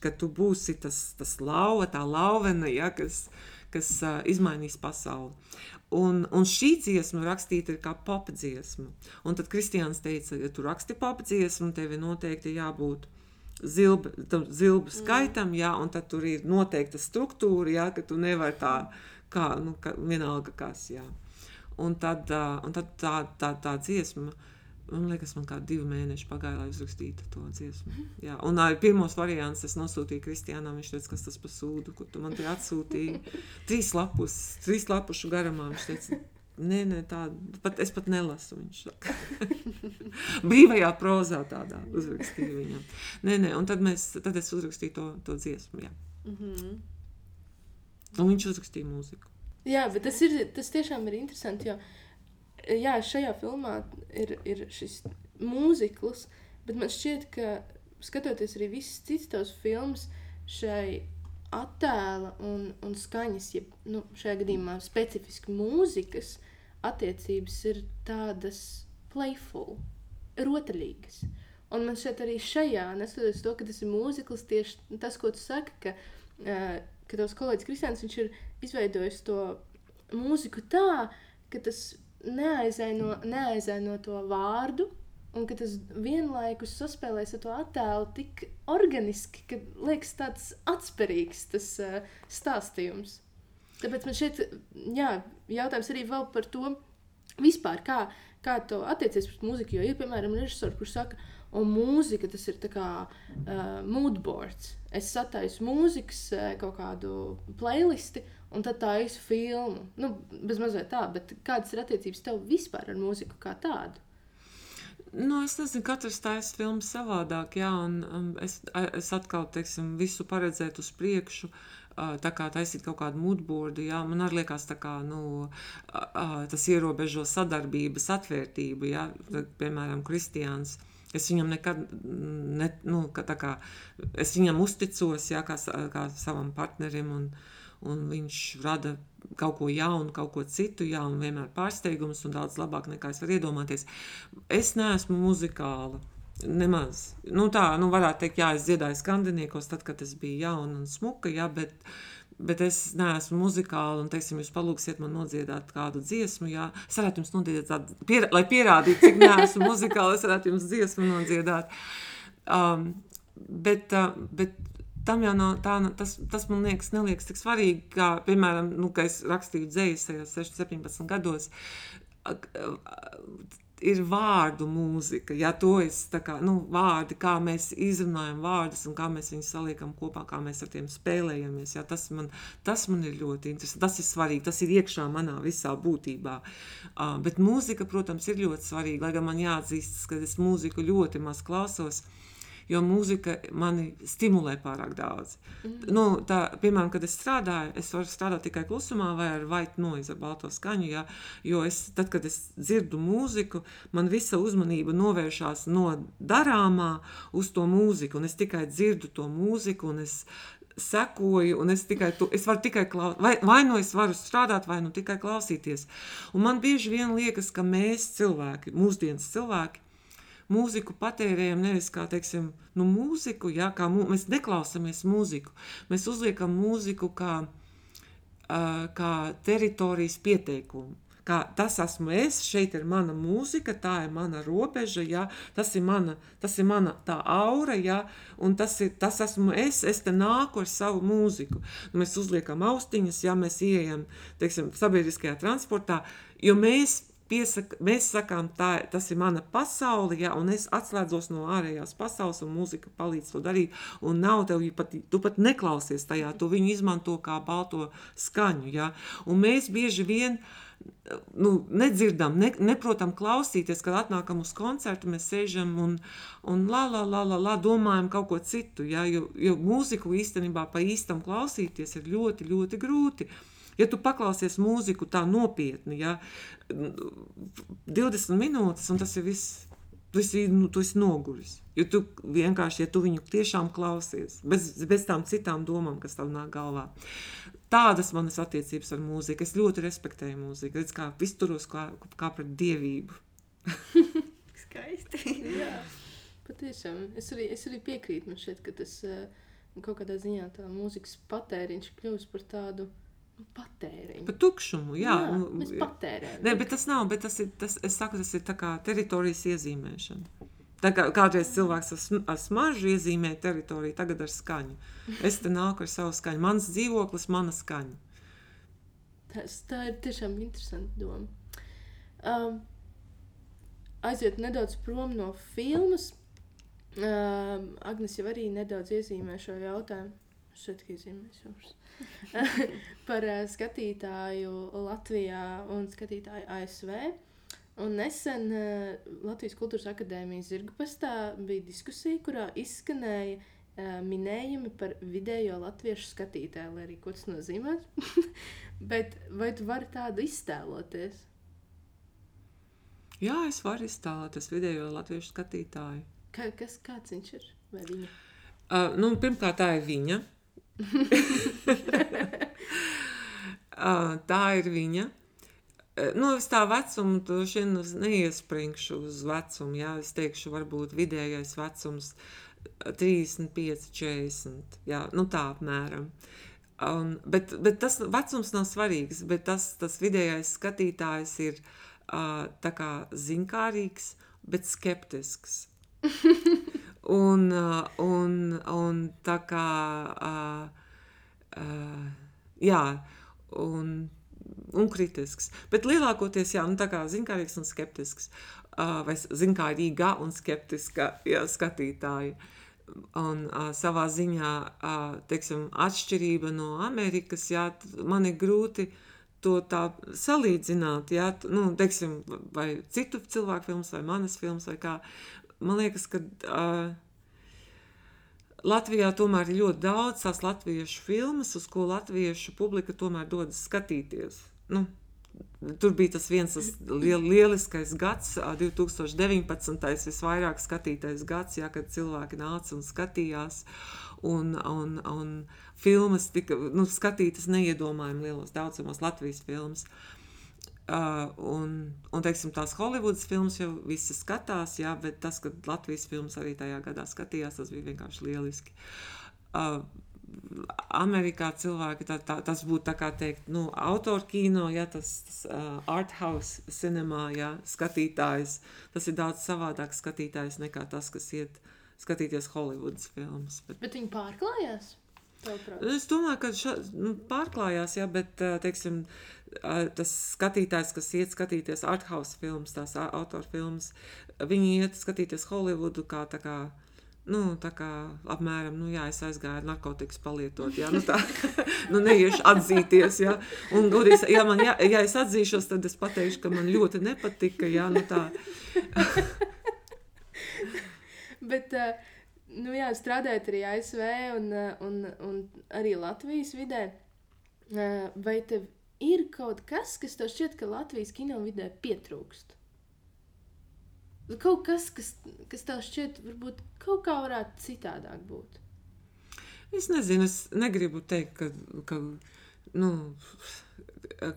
B: ka tu būsi tas, tas lauva, tā lauvena, ja, kas, kas uh, izmainīs pasauli. Un, un šī dziesma rakstīta ir kā papa dziesma. Un tad Kristiāns teica, ja tu raksti papa dziesmu, tev ir noteikti jābūt zilbu, zilbu mm. skaitam, jā, un tad tur ir noteikta struktūra, jā, ka tu nevari tā, kā, nu, ka, vienalga kas, jā. Un tad, uh, un tad tā, tā, tā dziesma, man liekas, man kā divi mēneši pagāja, lai uzrakstītu to dziesmu. Jā. Un arī pirmos variants es nosūtīju Kristiānam, viņš teica, kas tas pa sūdu, ko tu man te atsūtīji. Trīs lapus, trīs lapušu garumā, viņš teica, Nē, nē, tāda pat es pat nelasu. Viņš saka, brīvajā prozā tādā uzrakstīja viņam. Nē, nē, un tad, mēs, tad es uzrakstīju to, to dziesmu. Jā. Mm -hmm. Un viņš uzrakstīja mūziku.
A: Jā, bet tas, ir, tas tiešām ir interesanti. Jo, jā, šajā filmā ir, ir šis mūzikls, bet man šķiet, ka skatoties arī visas citas tavas filmas, šai attēla un, un skaņas, ja nu, šajā gadījumā specifiski mūzikas attiecības ir tādas playful, rotaļīgas. Un man šeit arī šajā, neskatoties to, ka tas ir mūzikls, tieši tas, ko tu saki, ka, uh, ka tavs kolēģis Kristians, ir izveidojis to mūziku tā, ka tas neaizaino, neaizaino to vārdu, un ka tas vienlaikus saspēlēs ar to attēlu tik organiski, ka liekas tāds atspērīgs tas uh, stāstījums. Tāpēc man šeit jā, jautājums arī par to vispār, kā, kā to attiecies pret mūziku. Jo ir, piemēram, režisori, kurš saka, un mūzika tas ir kā uh, moodboards. Es sataisu mūzikas uh, kaut kādu playlisti, un tad tā ir filma. Nu, bez mazliet tā, bet kādas ir attiecības tev vispār ar mūziku kā tādu?
B: Nu, es nezinu, katrs taisa filmu savādāk, jā, un um, es, es atkal, teiksim, visu paredzētu uz priekšu, uh, tā kā taisīt kaut kādu moodboardu, jā, man arī liekas tā kā, nu, uh, uh, tas ierobežo sadarbības atvērtību, jā, piemēram, Kristiāns. Es viņam nekad, ne, nu, kā, es viņam uzticos, jā, kā, kā savam partnerim, un, un viņš rada kaut ko jaunu, kaut ko citu, jaunu, vienmēr pārsteigums un daudz labāk nekā es varu iedomāties. Es neesmu muzikāla. Nemaz. Nu, tā, nu, varētu teikt, jā, es dziedāju skandiniekos, tad, kad es biju jauna un smuka, jā, bet, bet es neesmu muzikāla, un, teiksim, jūs palūksiet man nodziedāt kādu dziesmu, jā, es varētu jums nodziedāt pier, lai pierādītu, cik neesmu muzikāla, es varētu jums dziesmu nodziedāt. Um, bet, uh, bet tam jau nav tā, tas, tas man liekas, neliekas tik svarīgi, kā, piemēram, nu, kad es rakstīju dzējas tajos 17 gados. Ir vārdu mūzika, ja to es tā kā, nu, vārdi, kā mēs izrunājam vārdus un kā mēs viņus saliekam kopā, kā mēs ar tiem spēlējamies. Ja, tas, man, tas man ir ļoti interesanti, tas ir svarīgi, tas ir iekšā manā visā būtībā. Uh, bet mūzika, protams, ir ļoti svarīga, lai gan man jāatzīstas, ka es mūziku ļoti maz klausos. Uh, jo mūzika mani stimulē pārāk daudz. Mm. Nu, tā, piemēram, kad es strādāju, es varu strādāt tikai klusumā vai ar white noise, ar balto skaņu, ja, jo es, tad, kad es dzirdu mūziku, man visa uzmanība novēršās no darāmā uz to mūziku, un es tikai dzirdu to mūziku, un es sekoju, un es tikai tu, es varu tikai klausīties, vai, vai nu es varu strādāt, vai nu tikai klausīties. Un man bieži vien liekas, ka mēs cilvēki, mūsdienas cilvēki, mūziku patērējam nevis kā, teiksim, nu, mūziku, jā, kā mū, mēs neklausāmies mūziku. Mēs uzliekam mūziku kā, uh, kā teritorijas pieteikumu. Kā tas esmu es, šeit ir mana mūzika, tā ir mana robeža, ja, tas, ir mana, tas ir mana tā aura, ja, un tas, ir, tas esmu es, es te nāku ar savu mūziku. Nu, mēs uzliekam austiņas, ja mēs ieejam, teiksim, sabiedriskajā transportā, jo mēs piesaka, mēs sakām, tā, tas ir mana pasaule, ja, un es atslēdzos no ārējās pasaules, un mūzika palīdz to darīt. Un nav tev, pat, tu pat neklausies tajā, tu viņu izmanto kā balto skaņu. Ja. Un mēs bieži vien nu, nedzirdam, ne, neprotam klausīties, kad atnākam uz koncertu, mēs sēžam un, un la, la, la, la, la, domājam kaut ko citu. Ja? Jo, jo mūziku īstenībā pa īstam klausīties ir ļoti, ļoti grūti. Ja tu paklausies mūziku tā nopietni, ja 20 minūtes, un tas ir viss, tu esi, nu, tu esi noguris. Jo tu vienkārši, ja tu viņu tiešām klausies, bez, bez tām citām domām, kas tev nāk galvā. Tādas manas attiecības ar mūziku. Es ļoti respektēju mūziku. Redz, kā izturos kā, kā pret dievību.
C: Skaisti.
A: Jā, patiešām. Es arī, es arī piekrītu man šeit, ka tas uh, kaut kādā ziņā tā mūzikas patēriņš kļūst par tādu patēriņu.
B: Par tukšumu, jā.
A: jā
B: nu,
A: mēs patērējam.
B: Nē, bet tas nav, bet tas ir, tas, es saku, tas ir tā kā teritorijas iezīmēšana. Tā kā kādreiz cilvēks ar, sm ar smaržu iezīmē teritoriju, tagad ar skaņu. Es te nāku ar savu skaņu. Mans dzīvoklis, mana skaņa.
A: Tas, tā ir tiešām interesanta doma. Um, aiziet nedaudz prom no filmas. Um, Agnēs jau arī nedaudz iezīmē šo jautājumu. Šeit iezīmēs par uh, skatītāju Latvijā un skatītāju ASV. Un nesen uh, Latvijas Kultūras Akadēmijas zirgpastā bija diskusija, kurā izskanēja uh, minējumi par vidējo latviešu skatītāju, lai arī ko tas nozīmē. Bet vai tu vari tādu iztēloties?
B: Jā, es varu iztēloties vidējo latviešu skatītāju.
A: Kā, kas, kāds viņš ir? Vai viņa?
B: Uh, nu, pirmkārt, tā ir viņa. Uh, tā ir viņa. Nu, es tā vecumu droši vien neiespringšu uz vecumu. Jā, es teikšu, varbūt vidējais vecums 35, 40. Jā, nu tā apmēram. Un, bet, bet tas vecums nav svarīgs, bet tas, tas vidējais skatītājs ir uh, tā kā zinkārīgs, bet skeptisks. un, uh, un, un tā kā, uh, uh, jā, un un kritisks. Bet lielākoties, jā, nu, tā kā zinkārīgs un skeptisks, uh, vai zinkārīga un skeptiska jā, skatītāja. Un uh, savā ziņā, uh, teiksim, atšķirība no Amerikas, jā, man ir grūti to tā salīdzināt, jā, nu, teiksim, vai citu cilvēku filmas, vai manas filmas, vai kā. Man liekas, ka uh, Latvijā tomēr ir ļoti daudz tās latviešu filmas, uz ko latviešu publika tomēr dodas skatīties. Nu, Tur bija tas viens tas liel, lieliskais gads, 2019. visvairāk skatītais gads, jā, kad cilvēki nāca un skatījās. Un, un, un filmas tika nu, skatītas neiedomājami lielos daudzumos Latvijas filmas. Uh, Uh, un, un teiksim, tās Holivudas filmas jau visi skatās, jā, bet tas, ka Latvijas filmas arī tajā gadā skatījās, tas bija vienkārši lieliski. Uh, Amerikā cilvēki, tā, tā, tas būtu tā kā teikt, nu, autoru kino, ja tas, tas uh, art house cinemā, ja skatītājs, tas ir daudz savādāk skatītājs nekā tas, kas iet skatīties Holivudas filmas.
A: Bet, bet viņi pārklājās?
B: Es domāju, ka ša, nu, pārklājās, jā, bet, teiksim, tas skatītājs, kas iet skatīties arthouse filmas, tās autoru filmas, viņi iet skatīties Hollywoodu kā tā kā, nu, tā kā apmēram, nu, jā, es aizgāju narkotikas palietot, jā, nu tā, nu, neiešu atzīties, jā, un, godīs, ja man, jā, ja es atzīšos, tad es pateikšu, ka man ļoti nepatika, jā, nu tā.
A: Bet, nu jā, strādājot arī ASV un, un, un arī Latvijas vidē, vai tev ir kaut kas, kas tev šķiet, ka Latvijas kino vidē pietrūkst. Kaut kas, kas, kas tev šķiet, varbūt kaut kā varētu citādāk būt.
B: Es nezinu, es negribu teikt, ka, ka nu,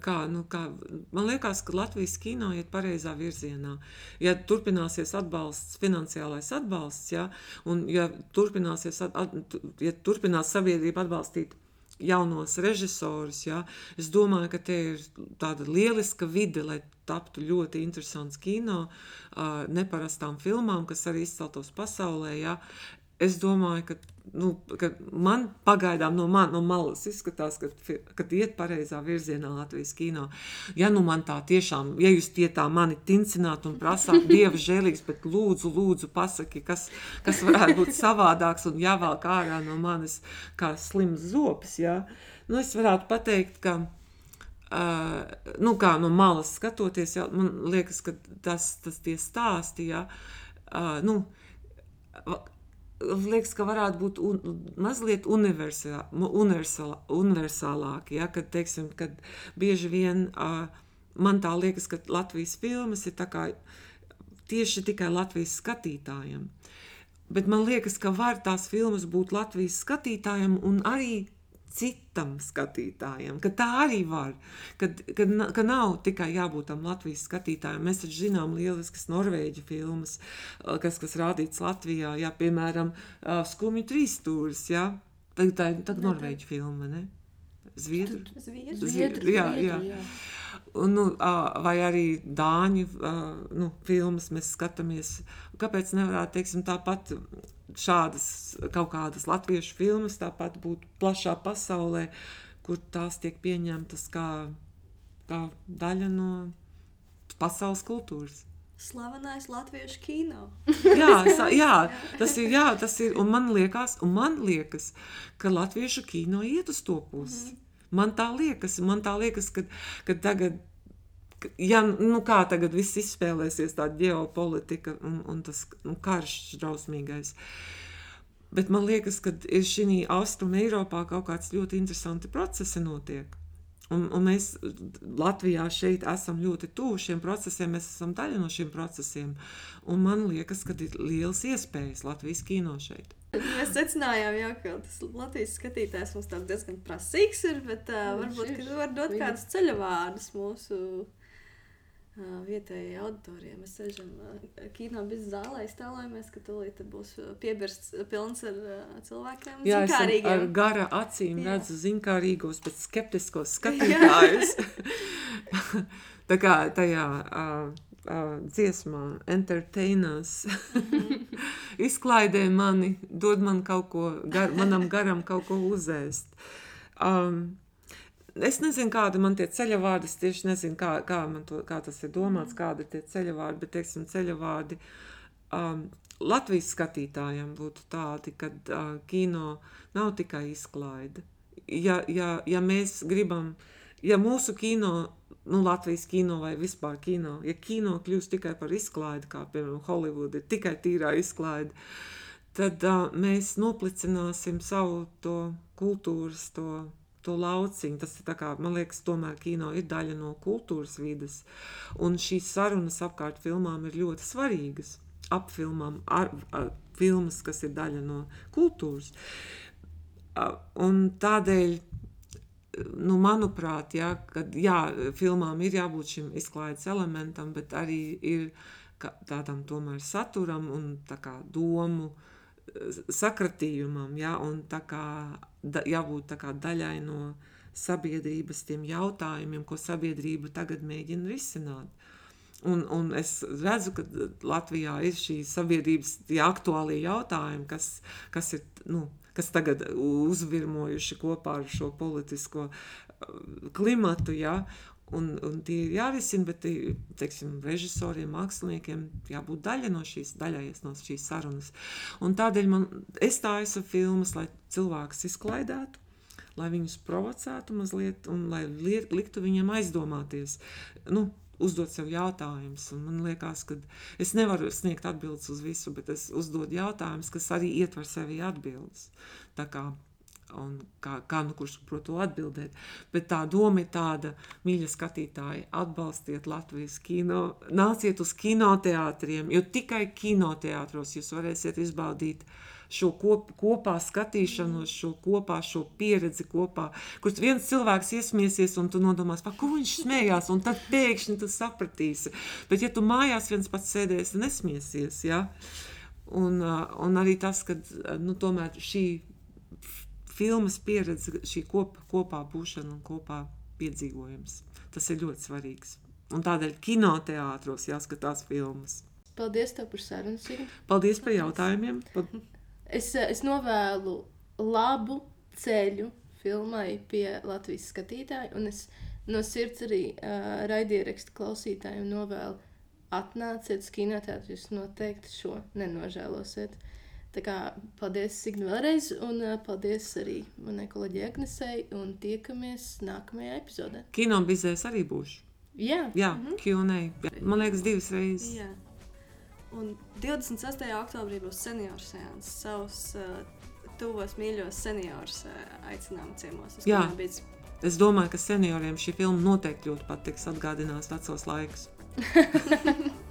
B: kā, nu, kā, man liekas, ka Latvijas kino iet pareizā virzienā. Ja turpināsies atbalsts, finansiālais atbalsts, ja, un ja turpināsies, at, ja turpinās sabiedrība atbalstīt jaunos režisorus. Ja? Es domāju, ka te ir tāda lieliska vide, lai taptu ļoti interesants kino, uh, neparastām filmām, kas arī izceltos pasaulē. Ja? Es domāju, ka nu, man pagaidām no, man, no malas izskatās, ka, ka iet pareizā virzienā Latvijas kino. Ja nu man tā tiešām, ja jūs tie tā mani tincināt un prasāt dieva žēlīgs, bet lūdzu, lūdzu pasaki, kas, kas varētu būt savādāks un jāvelk ārā no manis kā slims zops, ja? nu es varētu pateikt, ka Uh, nu, kā no malas skatoties, jā, man liekas, ka tas, tas tie stāsti, jā, uh, nu, liekas, ka varētu būt un, mazliet universā, universālā, universālāki, ja, kad, teiksim, kad bieži vien uh, man tā liekas, ka Latvijas filmas ir tieši tikai Latvijas skatītājiem. Bet man liekas, ka var tās filmas būt Latvijas skatītājiem un arī citam skatītājam, ka tā arī var. Kad, kad, ka nav tikai jābūt tam Latvijas skatītājam. Mēs taču zinām lieliskas norvēģu filmas, kas, kas rādīts Latvijā, jā, piemēram, Skumju trīs stūris, jā. Tā, tā, tā ir norvēģu filma, ne? Zviedru?
C: Zviedru.
B: Zviedru, jā, jā. jā. Un, nu, vai arī dāņu nu, filmas mēs skatāmies. Kāpēc nevarētu teiksim, tāpat šādas kaut kādas latviešu filmas tāpat būtu plašā pasaulē, kur tās tiek pieņemtas kā, kā daļa no pasaules kultūras.
C: Slavenais latviešu kino.
B: jā, sa, jā, tas ir. Jā, tas ir un man liekas, un man liekas, ka latviešu kino iet uz to pusi. Mm -hmm. Man tā liekas, man tā liekas ka, ka tagad ja nu, kā tagad viss izspēlēsies, tā ģeopolitika un, un tas nu, karš drausmīgais. Bet man liekas, ka ir šī austruma Eiropā kaut kāds ļoti interesants procesi notiek. Un, un mēs Latvijā šeit esam ļoti tuvu šiem procesiem, mēs esam daļa no šiem procesiem. Un man liekas, ka ir liels iespējas Latvijas kino šeit.
C: Mēs secinājām, jau, ka tas Latvijas skatītājs mums diezgan prasīgs ir, bet uh, varbūt var dot kādus ceļavārdus mūsu vietējai auditorijai. Mēs sēžam kino bez zālē, stāvojamies, ka tūlīt būs piebirsts pilns ar cilvēkiem.
B: Jā, ar gara acīm Jā. redzu zinkārīgos, bet skeptiskos skatītājus. Tā kā tajā uh, uh, dziesmā entertainers izklaidē mani, dod man kaut ko, gar, manam garam kaut ko uzēst. Um, es nezinu, kāda man tie ceļavārdi, es tieši nezinu, kā, kā, to, kā tas ir domāts, mm. kāda ir tie ceļavārdi, bet, teiksim, ceļavārdi um, Latvijas skatītājiem būtu tādi, ka uh, kino nav tikai izklaide. Ja, ja, ja mēs gribam, ja mūsu kino, nu, Latvijas kino vai vispār kino, ja kino kļūst tikai par izklaidi, kā piemēram Hollywood ir tikai tīrā izklaide, tad uh, mēs noplicināsim savu to kultūras, to to lauciņu. Tas ir kā, man liekas, tomēr kino ir daļa no kultūras vidas. Un šīs sarunas apkārt filmām ir ļoti svarīgas. Ap filmām, ar, ar filmas, kas ir daļa no kultūras. Un tādēļ, nu, manuprāt, jā, kad, jā, filmām ir jābūt šim izklaides elementam, bet arī ir tādam tomēr saturam un tā kā domu uh, sakratījumam, ja, un tā kā da, jābūt tā kā daļai no sabiedrības tiem jautājumiem, ko sabiedrība tagad mēģina risināt. Un, un es redzu, ka Latvijā ir šī sabiedrības aktuālie jautājumi, kas, kas, ir, nu, kas tagad uzvirmojuši kopā ar šo politisko klimatu. Ja? Un, un tie ir jārisina, bet teiksim, režisoriem, māksliniekiem jābūt daļai no šīs, daļai no šīs sarunas. Un tādēļ man, es tā esmu filmas, lai cilvēks izklaidētu, lai viņus provocētu mazliet un lai liet, liktu viņiem aizdomāties. Nu, uzdot sev jautājumus. Man liekas, ka es nevaru sniegt atbildes uz visu, bet es uzdodu jautājumus, kas arī ietver sevi atbildes. Tā kā un kā, kā nu kurš prot to atbildēt. Bet tā doma ir tāda, mīļa skatītāji, atbalstiet Latvijas kino, nāciet uz kinoteātriem, jo tikai kinoteātros jūs varēsiet izbaudīt šo kop, kopā skatīšanos, šo kopā, šo pieredzi kopā, kur viens cilvēks iesmiesies un tu nodomās, pa ko viņš smējās, un tad pēkšņi tu sapratīsi. Bet ja tu mājās viens pats sēdēsi, nesmiesies, ja? Un, un arī tas, ka nu, tomēr šī filmas pieredze, šī kop, kopā būšana un kopā piedzīvojums. Tas ir ļoti svarīgs. Un tādēļ kinoteātros jāskatās filmas.
A: Paldies par sarunu.
B: Paldies par jautājumiem.
A: Es, es novēlu labu ceļu filmai pie Latvijas skatītāja, un es no sirds arī uh, raidierakstu klausītājiem novēlu atnāciet uz kinoteātru, jūs noteikti šo nenožēlosiet. Tā kā paldies Signi vēlreiz, un paldies arī manai kolēģi Agnesei, un tiekamies nākamajā epizodē.
B: Kino bizēs arī būšu.
A: Jā,
B: Jā, mm -hmm. Q&A. Man liekas, divas reizes.
C: Jā. Un 26. oktobrī būs senioru sēns. Savus uh, tuvos mīļos seniorus uh, aicinām ciemos. uz
B: Jā.
C: Kinobiz.
B: Es domāju, ka senioriem šī filma noteikti ļoti patiks, atgādinās vecos laikus.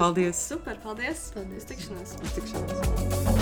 B: Paldies!
C: Super, paldies!
A: Paldies.
C: Uz tikšanos!
B: Uz tikšanos.